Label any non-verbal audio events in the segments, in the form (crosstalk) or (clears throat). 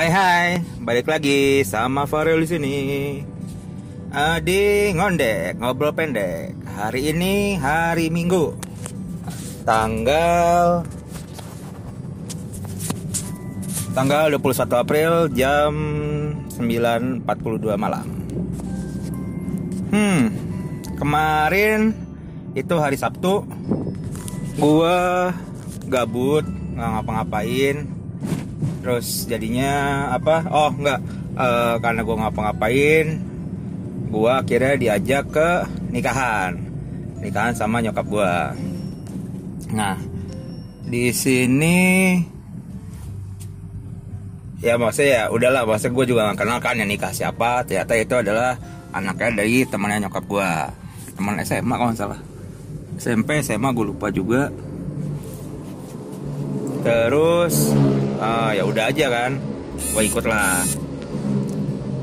Hai hai, balik lagi sama Farel di sini. Uh, di ngondek, ngobrol pendek. Hari ini hari Minggu. Tanggal tanggal 21 April jam 9.42 malam. Hmm, kemarin itu hari Sabtu gua gabut nggak ngapa-ngapain terus jadinya apa? Oh nggak uh, karena gue ngapa-ngapain gue akhirnya diajak ke nikahan. Nikahan sama nyokap gue nah di sini ya maksudnya ya udahlah. Maksudnya gue juga gak kenal kan yang nikah siapa. Ternyata itu adalah anaknya dari temannya nyokap gue teman SMA kalau salah. SMP SMA gue lupa juga. Terus uh, ya udah aja kan. Gue ikut lah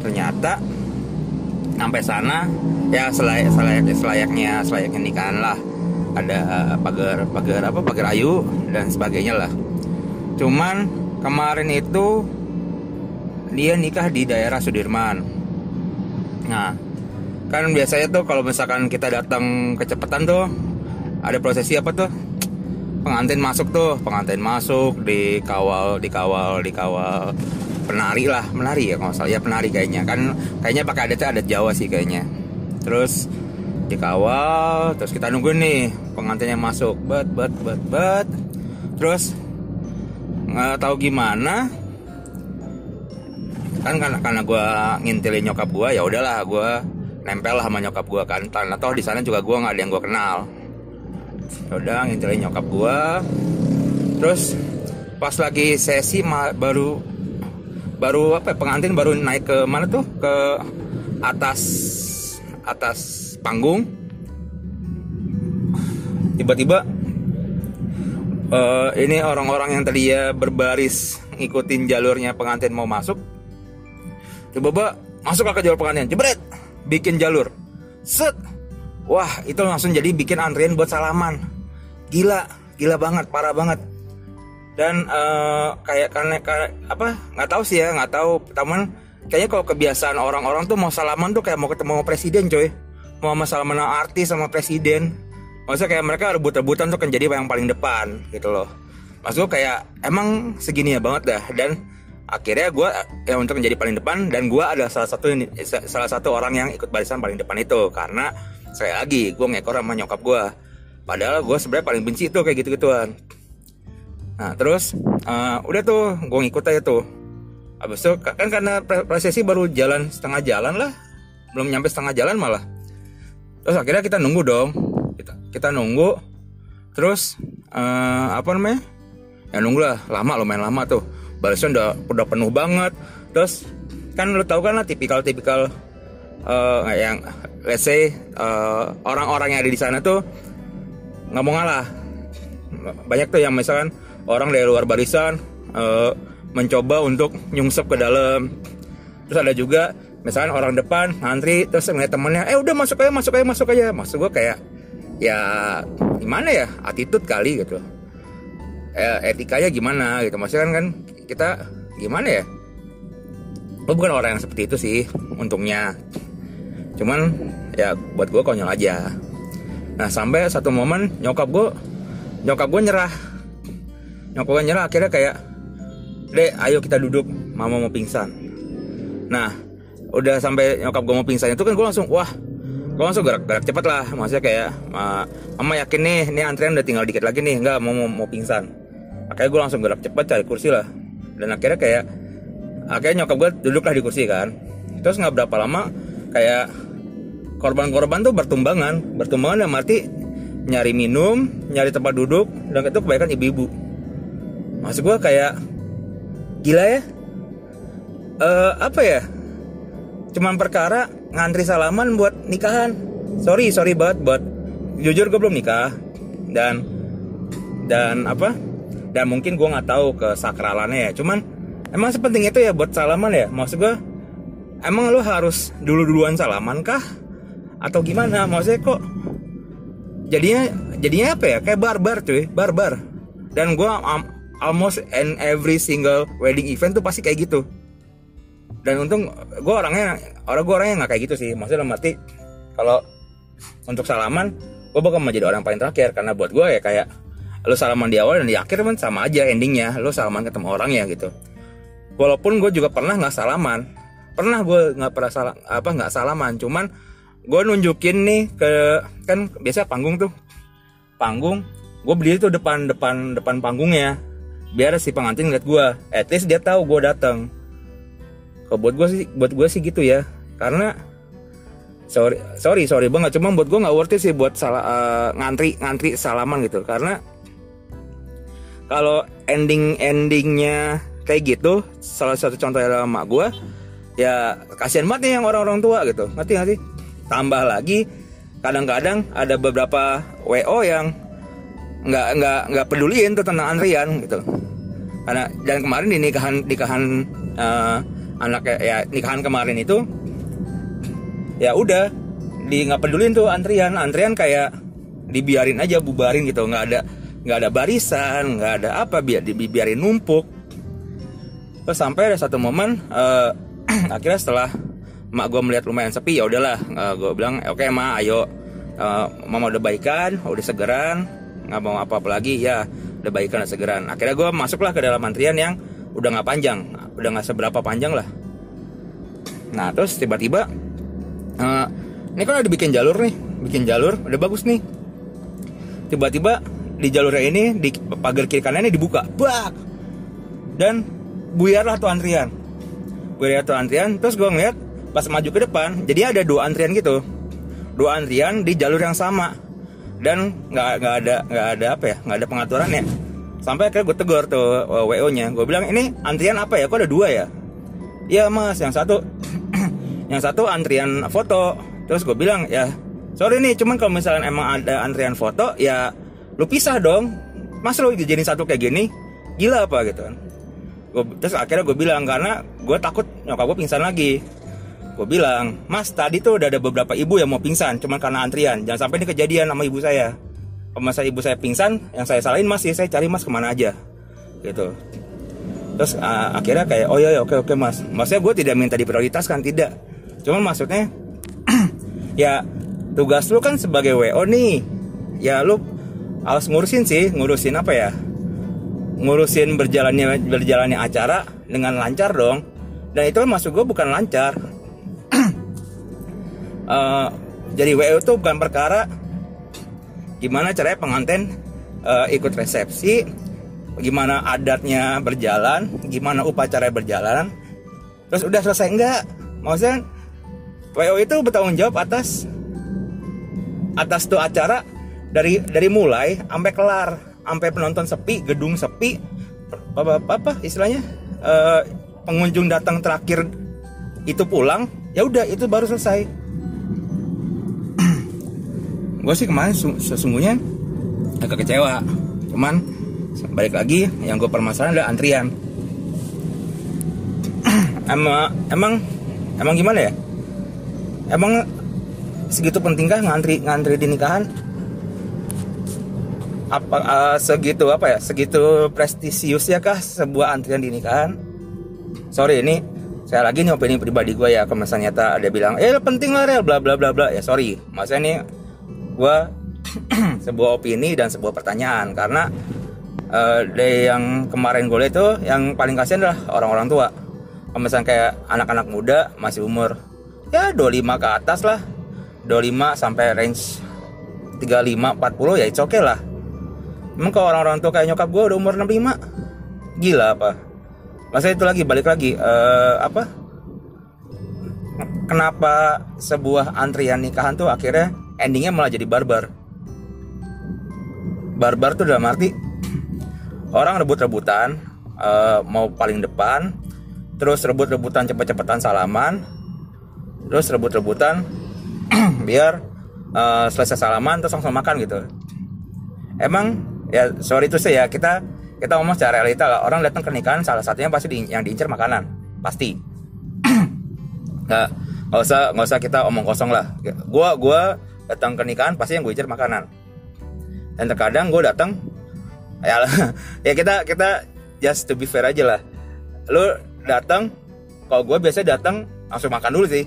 ternyata sampai sana ya selayak selayak selayaknya selayaknya nikahan lah. Ada uh, pagar pagar apa pagar ayu dan sebagainya lah. Cuman kemarin itu dia nikah di daerah Sudirman. Nah kan biasanya tuh kalau misalkan kita datang kecepatan tuh ada prosesi apa tuh pengantin masuk tuh pengantin masuk dikawal dikawal dikawal. Penari lah menari ya kalau salah. Ya penari kayaknya. Kan kayaknya pakai adatnya adat Jawa sih kayaknya. Terus dikawal terus kita nunggu nih pengantinnya masuk. Bet bet bet bet. Terus nggak tahu gimana. Kan karena karena gue ngintilin nyokap gue ya udahlah gue nempel lah sama nyokap gue kan. Karena toh di sana juga gue nggak ada yang gue kenal udah ngintilin nyokap gua. Terus pas lagi sesi baru baru apa ya, pengantin baru naik ke mana tuh? Ke atas atas panggung. Tiba-tiba uh, ini orang-orang yang tadi ya berbaris ngikutin jalurnya pengantin mau masuk. Tiba-tiba masuk ke jalur pengantin jebret! Bikin jalur. Set! Wah itu langsung jadi bikin antrian buat salaman Gila, gila banget, parah banget. Dan uh, kayak karena, karena apa nggak tahu sih ya nggak tahu. Teman kayaknya kalau kebiasaan orang-orang tuh mau salaman tuh kayak mau ketemu presiden coy. Mau sama salaman artis sama presiden. Maksudnya kayak mereka rebut-rebutan tuh kan jadi yang paling depan gitu loh. Maksud gue kayak emang segini ya banget dah. Dan akhirnya gue ya untuk menjadi paling depan dan gue ada salah satu salah satu orang yang ikut barisan paling depan itu. Karena saya lagi gue ngekor sama nyokap gue padahal gue sebenarnya paling benci tuh kayak gitu gituan nah terus uh, udah tuh gue ngikut aja tuh. Abis itu kan karena prosesi baru jalan setengah jalan lah. Belum nyampe setengah jalan malah. Terus akhirnya kita nunggu dong. Kita kita nunggu. Terus uh, apa namanya? Ya nunggu lah lama lumayan lama tuh. Barisan udah udah penuh banget. Terus kan lo tau kan lah tipikal tipikal uh, yang let's say uh, orang-orang yang ada di sana tuh nggak mau ngalah. Banyak tuh yang misalkan orang dari luar barisan uh, mencoba untuk nyungsep ke dalam. Terus ada juga misalkan orang depan ngantri terus ngeliat temennya eh udah masuk aja masuk aja masuk aja. Maksud gue kayak ya gimana ya attitude kali gitu. Eh, etikanya gimana gitu. Maksudnya kan, kan kita gimana ya? Gue bukan orang yang seperti itu sih untungnya. Cuman ya buat gue konyol aja nah sampai satu momen nyokap gue nyokap gue nyerah. Nyokap gue nyerah akhirnya kayak deh ayo kita duduk mama mau pingsan. Nah udah sampai nyokap gue mau pingsan itu kan gue langsung wah. Gue langsung gerak-gerak cepet lah. Maksudnya kayak mama yakin nih ini antrian udah tinggal dikit lagi nih nggak mau, mau pingsan. Akhirnya gue langsung gerak cepet cari kursi lah. Dan akhirnya kayak akhirnya nyokap gue duduk lah di kursi kan. Terus nggak berapa lama kayak korban-korban tuh bertumbangan. Bertumbangan yang mati nyari minum nyari tempat duduk dan itu kebanyakan ibu-ibu. Maksud gue kayak gila ya. Uh, apa ya? Cuman perkara ngantri salaman buat nikahan. Sorry sorry banget buat jujur gue belum nikah. Dan dan apa? Dan mungkin gue nggak tahu ke sakralannya ya. Cuman emang sepenting itu ya buat salaman ya? Maksud gue emang lo harus dulu duluan salaman kah atau gimana? Maksudnya kok jadinya jadinya apa ya? Kayak barbar cuy. Barbar. Dan gue um, almost in every single wedding event tuh pasti kayak gitu. Dan untung gue orangnya orang gue orangnya nggak kayak gitu sih. Maksudnya arti kalau untuk salaman gue bakal menjadi orang paling terakhir. Karena buat gue ya kayak lo salaman di awal dan di akhir kan sama aja endingnya. Lo salaman ketemu orang ya gitu. Walaupun gue juga pernah nggak salaman. Pernah gue nggak pernah salah apa nggak salaman. Cuman gue nunjukin nih ke kan biasa panggung tuh. Panggung gue beli itu depan depan depan panggungnya biar si pengantin ngeliat gue at least dia tahu gue datang kalau buat gue sih buat gue sih gitu ya. Karena sorry sorry sorry banget. Cuma buat gue nggak worth it sih buat salah uh, ngantri ngantri salaman gitu. Karena kalau ending endingnya kayak gitu salah satu contoh adalah mak gue ya kasihan banget nih yang orang-orang tua gitu. Ngerti nggak sih tambah lagi kadang-kadang ada beberapa wo yang nggak nggak nggak peduliin tuh tentang antrian gitu. Karena dan kemarin di nikahan nikahan uh, anak ya nikahan kemarin itu ya udah di nggak pedulin tuh antrian. Antrian kayak dibiarin aja bubarin gitu. Nggak ada nggak ada barisan nggak ada apa biar dibiarin numpuk. Terus sampai ada satu momen uh, (clears throat) akhirnya setelah mak gue melihat lumayan sepi ya udahlah. Uh, gue bilang oke okay, ma ayo. Uh, mama udah baikan udah segeran nggak mau apa-apa lagi ya. Udah baikan udah segeran. Akhirnya gue masuklah ke dalam antrian yang udah nggak panjang udah nggak seberapa panjang lah. Nah terus tiba-tiba uh, ini kan udah bikin jalur nih bikin jalur udah bagus nih. Tiba-tiba di jalurnya ini di pagar kiri kanannya dibuka bak! Dan buyarlah tuh antrian. Buyar tuh antrian terus gue ngeliat pas maju ke depan jadi ada dua antrian gitu. Dua antrian di jalur yang sama. Dan nggak nggak ada nggak ada apa ya nggak ada pengaturan ya. Sampai akhirnya gue tegur tuh uh, wo nya gue bilang ini antrian apa ya? Kok ada dua ya? Iya mas yang satu. (clears throat) Yang satu antrian foto. Terus gue bilang ya sorry nih cuman kalau misalnya emang ada antrian foto ya lu pisah dong. Mas lu jadi satu kayak gini? Gila apa? Gitu kan. Terus akhirnya gue bilang karena gue takut nyokap gue pingsan lagi gue bilang mas tadi tuh udah ada beberapa ibu yang mau pingsan cuman karena antrian. Jangan sampai ini kejadian sama ibu saya. Kalau masa ibu saya pingsan? Yang saya salahin mas ya saya cari mas ke mana aja. Gitu. Terus uh, akhirnya kayak oh ya, ya oke oke mas. Maksudnya gue tidak minta diprioritaskan tidak. Cuman maksudnya (clears throat) ya tugas lu kan sebagai wo nih. Ya lu harus ngurusin sih ngurusin apa ya? Ngurusin berjalannya berjalannya acara dengan lancar dong. Dan itu kan masuk gue bukan lancar uh, jadi WO itu bukan perkara. Gimana caranya pengantin uh, ikut resepsi, gimana adatnya berjalan, gimana upacara berjalan, terus udah selesai enggak? Maksudnya WO itu bertanggung jawab atas atas tuh acara dari dari mulai sampai kelar, sampai penonton sepi, gedung sepi, apa apa, istilahnya? Uh, pengunjung datang terakhir itu pulang, ya udah itu baru selesai gue sih kemarin sesungguhnya agak kecewa. Cuman balik lagi yang gue permasalahan adalah antrian. (clears throat) Emang emang emang gimana ya? Emang segitu pentingkah ngantri ngantri di nikahan? Apa uh, segitu apa ya? Segitu prestisius ya kah sebuah antrian di nikahan? Sorry ini saya lagi nih opini pribadi gue ya kalau nyata ada bilang eh penting lah rel bla bla bla bla. Ya sorry. Maksudnya nih gue (clears throat) sebuah opini dan sebuah pertanyaan. Karena uh, dari yang kemarin gue itu yang paling kasihan adalah orang-orang tua. Misalnya kayak anak-anak muda masih umur ya 25 ke atas lah. 25 sampai range 35 40 ya itu okay lah. Emang kalau orang-orang tua kayak nyokap gue udah umur 65 gila apa? Masa itu lagi balik lagi uh, apa? Kenapa sebuah antrian nikahan tuh akhirnya endingnya malah jadi barbar. Barbar tuh dalam arti orang rebut-rebutan uh, mau paling depan terus rebut-rebutan cepet-cepetan salaman terus rebut-rebutan (clears throat) biar uh, selesai salaman terus langsung makan gitu. Emang ya sorry itu sih ya kita kita ngomong secara realita lah orang datang ke nikahan salah satunya pasti di, yang diincar makanan pasti. (clears throat) Nggak nggak usah nggak usah kita omong kosong lah. Gua gua datang ke nikahan pasti yang gue incer makanan. Dan terkadang gue datang ya (laughs) ya kita kita just to be fair aja lah. Lu datang kalau gue biasanya datang langsung makan dulu sih.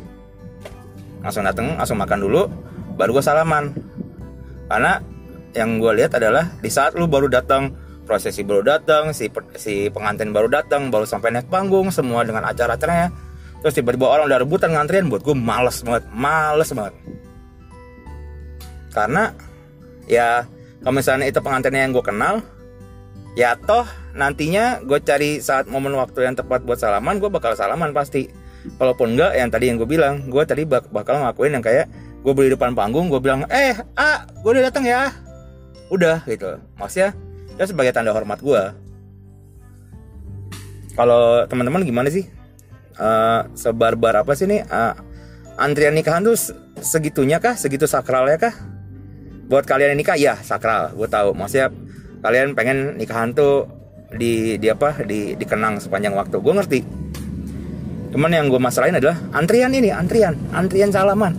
Langsung datang langsung makan dulu baru gue salaman. Karena yang gue lihat adalah di saat lu baru datang prosesi baru datang si si pengantin baru datang baru sampai naik panggung semua dengan acara-acaranya terus tiba-tiba orang udah rebutan ngantrian buat gue males banget males banget karena ya kalau misalnya itu pengantinnya yang gue kenal ya toh nantinya gue cari saat momen waktu yang tepat buat salaman gue bakal salaman pasti. Walaupun enggak yang tadi yang gue bilang gue tadi bak bakal ngakuin yang kayak gue beli depan panggung gue bilang eh ah gue udah datang ya. Udah gitu. Maksudnya ya sebagai tanda hormat gue kalau teman-teman gimana sih? Uh, sebar-bar apa sih nih? Uh, antrian nikahan tuh segitunya kah? Segitu sakralnya kah buat kalian yang nikah ya sakral. Gue tahu. Maksudnya kalian pengen nikahan tuh di di apa di dikenang sepanjang waktu. Gue ngerti. Cuman yang gue masalahin adalah antrian ini antrian. Antrian salaman.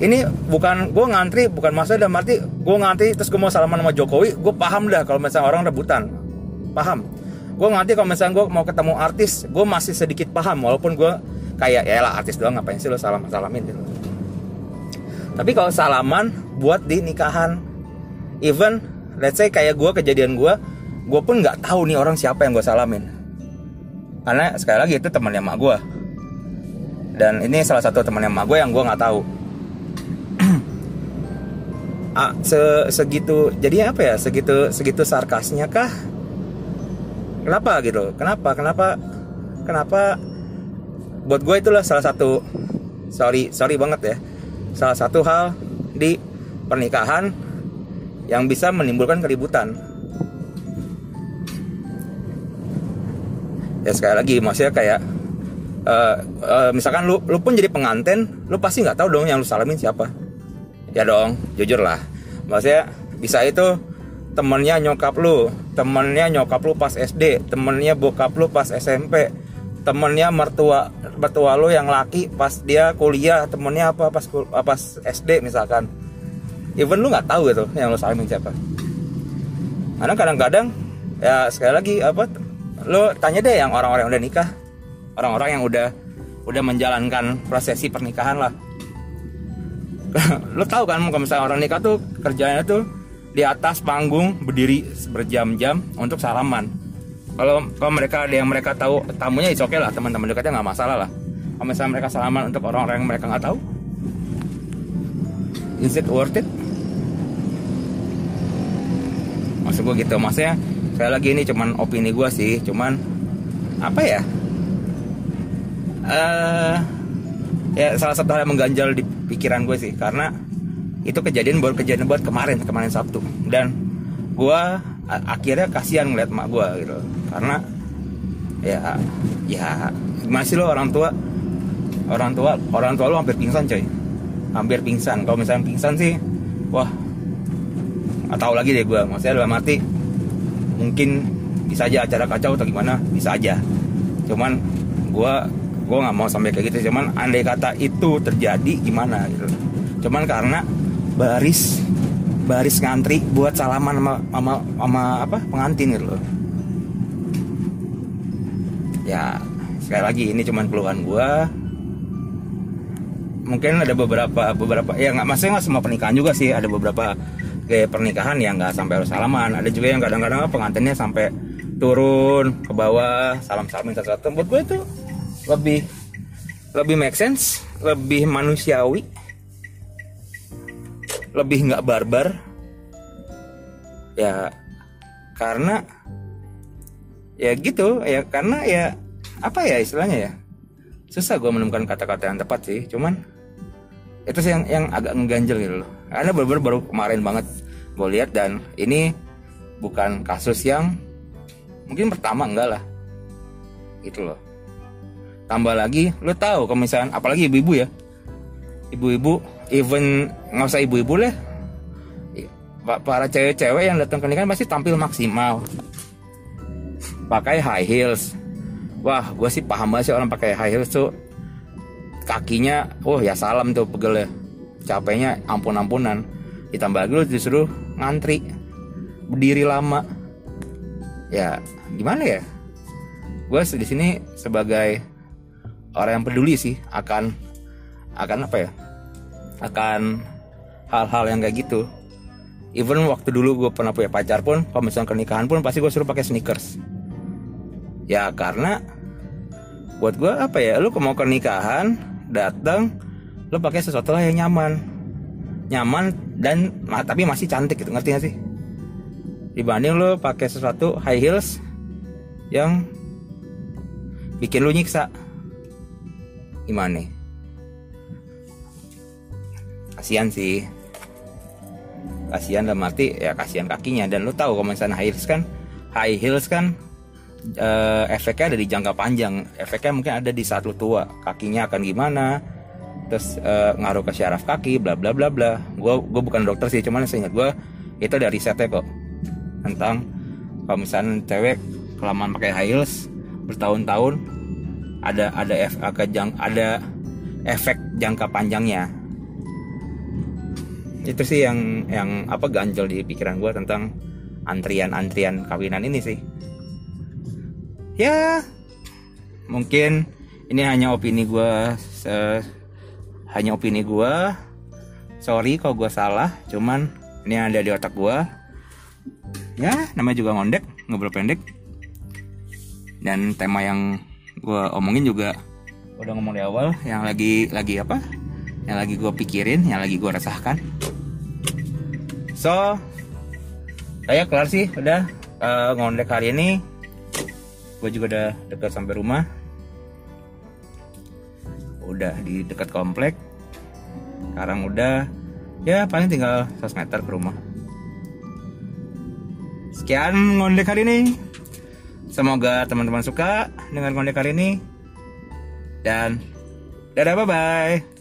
Ini bukan gue ngantri bukan masa dan arti gue ngantri terus gue mau salaman sama Jokowi gue paham dah kalau misalnya orang rebutan. Paham. Gue ngantri kalau misalnya gue mau ketemu artis gue masih sedikit paham walaupun gue kayak ya lah artis doang ngapain sih lo salam salamin gitu. Tapi kalau salaman buat di nikahan. Even let's say kayak gue kejadian gue gue pun nggak tahu nih orang siapa yang gue salamin. Karena sekali lagi itu temannya mak gue dan ini salah satu temannya mak gue yang gue nggak tahu. (clears throat) Ah, se segitu jadi apa ya segitu segitu sarkasnya kah? Kenapa gitu? Kenapa kenapa kenapa? Buat gue itulah salah satu sorry sorry banget ya. Salah satu hal di pernikahan yang bisa menimbulkan keributan. Ya sekali lagi maksudnya kayak uh, uh, misalkan lu lu pun jadi pengantin lu pasti nggak tahu dong yang lu salamin siapa. Ya dong jujur lah. Maksudnya bisa itu temennya nyokap lu temennya nyokap lu pas SD temennya bokap lu pas SMP temennya mertua mertua lu yang laki pas dia kuliah temennya apa pas pas SD misalkan even lu nggak tahu gitu yang lu salamin siapa. Karena kadang-kadang ya sekali lagi apa lo tanya deh yang orang-orang udah nikah. Orang-orang yang udah udah menjalankan prosesi pernikahan lah. (laughs) Lo tahu kan kalau misalnya orang nikah tuh kerjanya tuh di atas panggung berdiri berjam-jam untuk salaman. Kalau kalau mereka ada yang mereka tahu tamunya itu oke okay lah teman-teman dekatnya nggak masalah lah. Kalau misalnya mereka salaman untuk orang-orang yang mereka nggak tahu is it worth it maksud gue gitu. Maksudnya sekali lagi ini cuman opini gue sih. Cuman apa ya? Uh, ya salah satu hal yang mengganjal di pikiran gue sih. Karena itu kejadian baru kejadian buat kemarin kemarin Sabtu. Dan gue akhirnya kasihan ngeliat mak gue gitu. Karena ya ya gimana sih lo orang tua? Orang tua orang tua lo hampir pingsan coy. Hampir pingsan. Kalau misalnya pingsan sih wah atau lagi deh gue maksudnya dalam arti mungkin bisa aja acara kacau atau gimana bisa aja. Cuman gue gue nggak mau sampai kayak gitu. Cuman andai kata itu terjadi gimana gitu. Cuman karena baris baris ngantri buat salaman sama, sama, sama apa pengantin gitu loh. Ya sekali lagi ini cuman keluhan gue mungkin ada beberapa beberapa ya nggak maksudnya nggak semua pernikahan juga sih. Ada beberapa kayak pernikahan yang nggak sampai harus salaman. Ada juga yang kadang-kadang pengantinnya sampai turun ke bawah salam salamin satu-satu buat gue itu lebih lebih make sense lebih manusiawi lebih nggak barbar. Ya karena ya gitu ya karena ya apa ya istilahnya ya? Susah gue menemukan kata-kata yang tepat sih cuman itu sih yang yang agak ngeganjel gitu loh. Karena baru baru kemarin banget gue lihat dan ini bukan kasus yang mungkin pertama enggak lah. Gitu loh. Tambah lagi lo tahu kalau misalnya apalagi ibu-ibu ya. Ibu-ibu even nggak usah ibu-ibu lah. Para cewek-cewek yang datang ke nikahan pasti tampil maksimal. Pakai high heels. Wah gue sih paham banget sih orang pakai high heels tuh. Kakinya oh ya salam tuh pegel ya. Capeknya ampun-ampunan. Ditambah lagi lu disuruh ngantri berdiri lama. Ya gimana ya? Gue di sini sebagai orang yang peduli sih akan akan apa ya? Akan hal-hal yang kayak gitu. Even waktu dulu gue pernah punya pacar pun kalau misalnya pernikahan pun pasti gue suruh pakai sneakers. Ya karena buat gue apa ya? Lu mau ke nikahan datang lu pakai sesuatu lah yang nyaman nyaman dan tapi masih cantik gitu. Ngerti gak sih? Dibanding lu pakai sesuatu high heels yang bikin lu nyiksa. Gimana kasihan sih. Kasihan dalam arti ya kasihan kakinya. Dan lu tahu kalau misalnya high heels kan high heels kan uh, efeknya ada di jangka panjang. Efeknya mungkin ada di saat lu tua. Kakinya akan gimana terus uh, ngaruh ke syaraf kaki bla bla bla bla. Gue gue bukan dokter sih cuman saya ingat gue itu ada risetnya kok tentang kalau misalnya cewek kelamaan pakai high heels bertahun-tahun ada ada efek ada efek jangka panjangnya. Itu sih yang yang apa ganjel di pikiran gue tentang antrian-antrian kawinan ini sih. Ya mungkin ini hanya opini gue hanya opini gue sorry kalau gue salah cuman ini ada di otak gue ya namanya juga ngondek ngobrol pendek. Dan tema yang gue omongin juga udah ngomong di awal yang lagi lagi apa? Yang lagi gue pikirin yang lagi gue resahkan. So saya kelar sih udah. Uh, ngondek hari ini. Gue juga udah dekat sampai rumah udah di dekat komplek. Sekarang udah ya paling tinggal 100 meter ke rumah. Sekian ngondek hari ini. Semoga teman-teman suka dengan ngondek hari ini. Dan dadah bye bye